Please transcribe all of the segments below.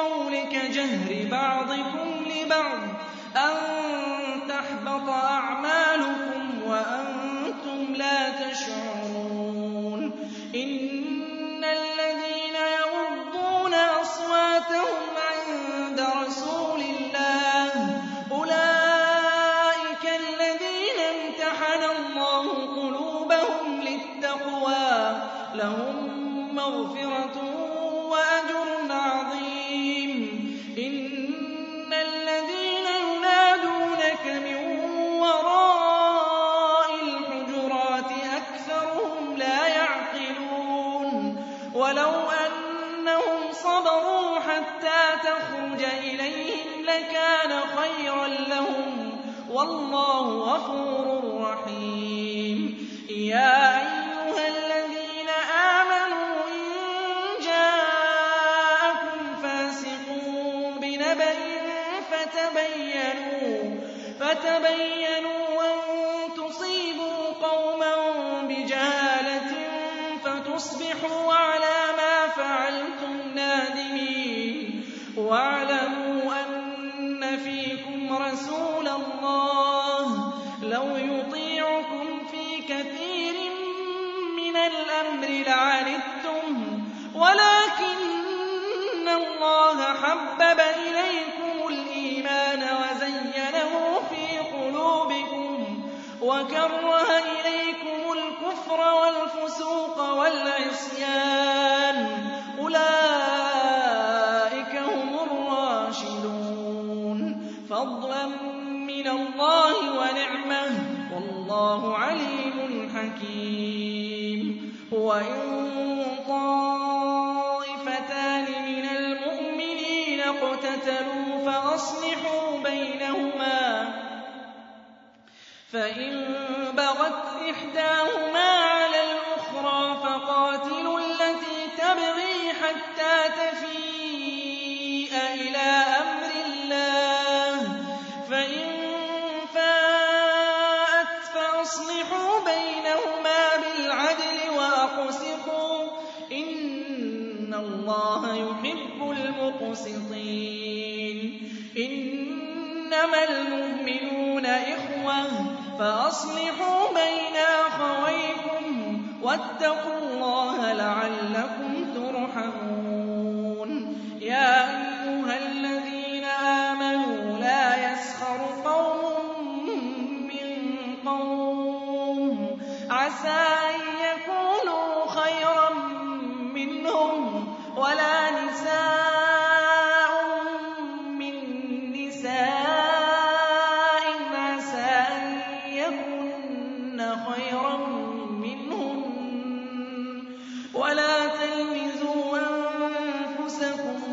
بالقول كجهر بعضكم لبعض أن تحبط أعمالكم وأنتم لا تشعرون إن الذين يغضون أصواتهم عند رسول الله أولئك الذين امتحن الله قلوبهم للتقوى لهم مغفرة وأجر لكان خيرا لهم والله غفور رحيم. يا أيها الذين آمنوا إن جاءكم فاسق بنبأ فتبينوا فتبينوا أن تصيبوا قوما بجهالة فتصبحوا على الأمر لعنتم ولكن الله حبب إليكم الإيمان وزينه في قلوبكم وكره إليكم الكفر والفسوق والعصيان. أولئك هم الراشدون. فضلا من الله ونعمة. والله عليم حكيم. وإن طائفتان من المؤمنين اقتتلوا فأصلحوا بينهما فإن بغت إحداهما على الأخرى فقاتلوا التي تبغي حتى تفيء إلى أمر الله. فإن فاءت فأصلحوا وأقسطوا إن الله يحب المقسطين. إنما المؤمنون إخوة فأصلحوا بين أخويكم واتقوا الله لعلكم ترحمون.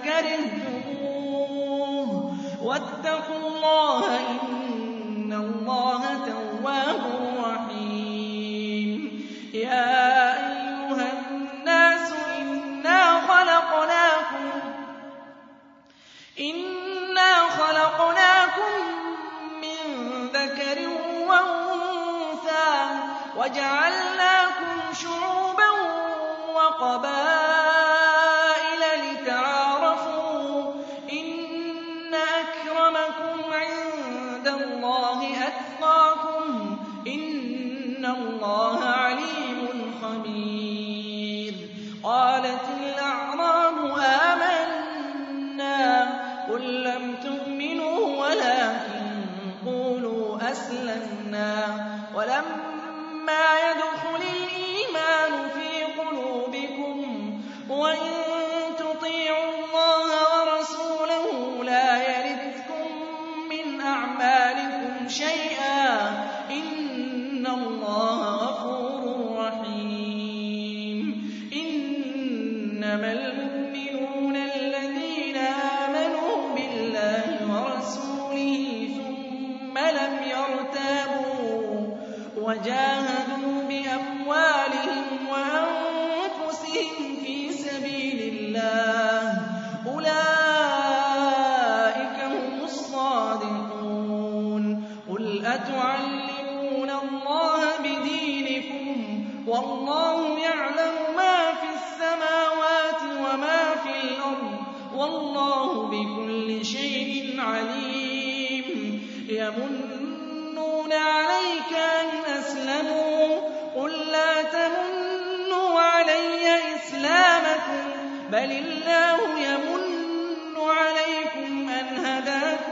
فكرهتموه واتقوا الله إن الله تواب رحيم. يا أيها الناس إنا خلقناكم من ذكر وأنثى وجعلناكم شعوبا وقبائل يَتْقَاكُمْ ۚ إِنَّ اللَّهَ عَلِيمٌ خَبِيرٌ. قَالَتِ الْأَعْرَابُ آمَنَّا ۖ قُل لَّمْ تُؤْمِنُوا وَلَٰكِن قُولُوا أَسْلَمْنَا. وَلَمَّا يَدْخُلِ الْإِيمَانُ إِنَّمَا الْمُؤْمِنُونَ الَّذِينَ آمَنُوا بِاللَّهِ وَرَسُولِهِ ثُمَّ لَمْ يَرْتَابُوا وَجَاهَدُوا بِأَمْوَالِهِمْ وَأَنفُسِهِمْ فِي سَبِيلِ اللَّهِ ۚ أُولَٰئِكَ هُمُ الصَّادِقُونَ. قُلْ أَتُعَلِّمُونَ اللَّهَ بِدِينِكُمْ وَاللَّهُ يَعْلَمُ وَمَا فِي الْأَرْضِ ۚ. وَاللَّهُ بِكُلِّ شَيْءٍ عَلِيمٌ. يَمُنُّونَ عَلَيْكَ أَنْ أَسْلَمُوا ۖ. قُل لَّا تَمُنُّوا عَلَيَّ إِسْلَامَكُم. بَلِ اللَّهُ يَمُنُّ عَلَيْكُمْ أَنْ هَدَاكُمْ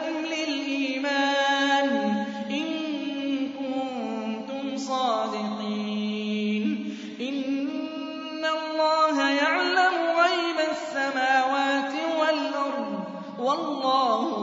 وَاللَّهُ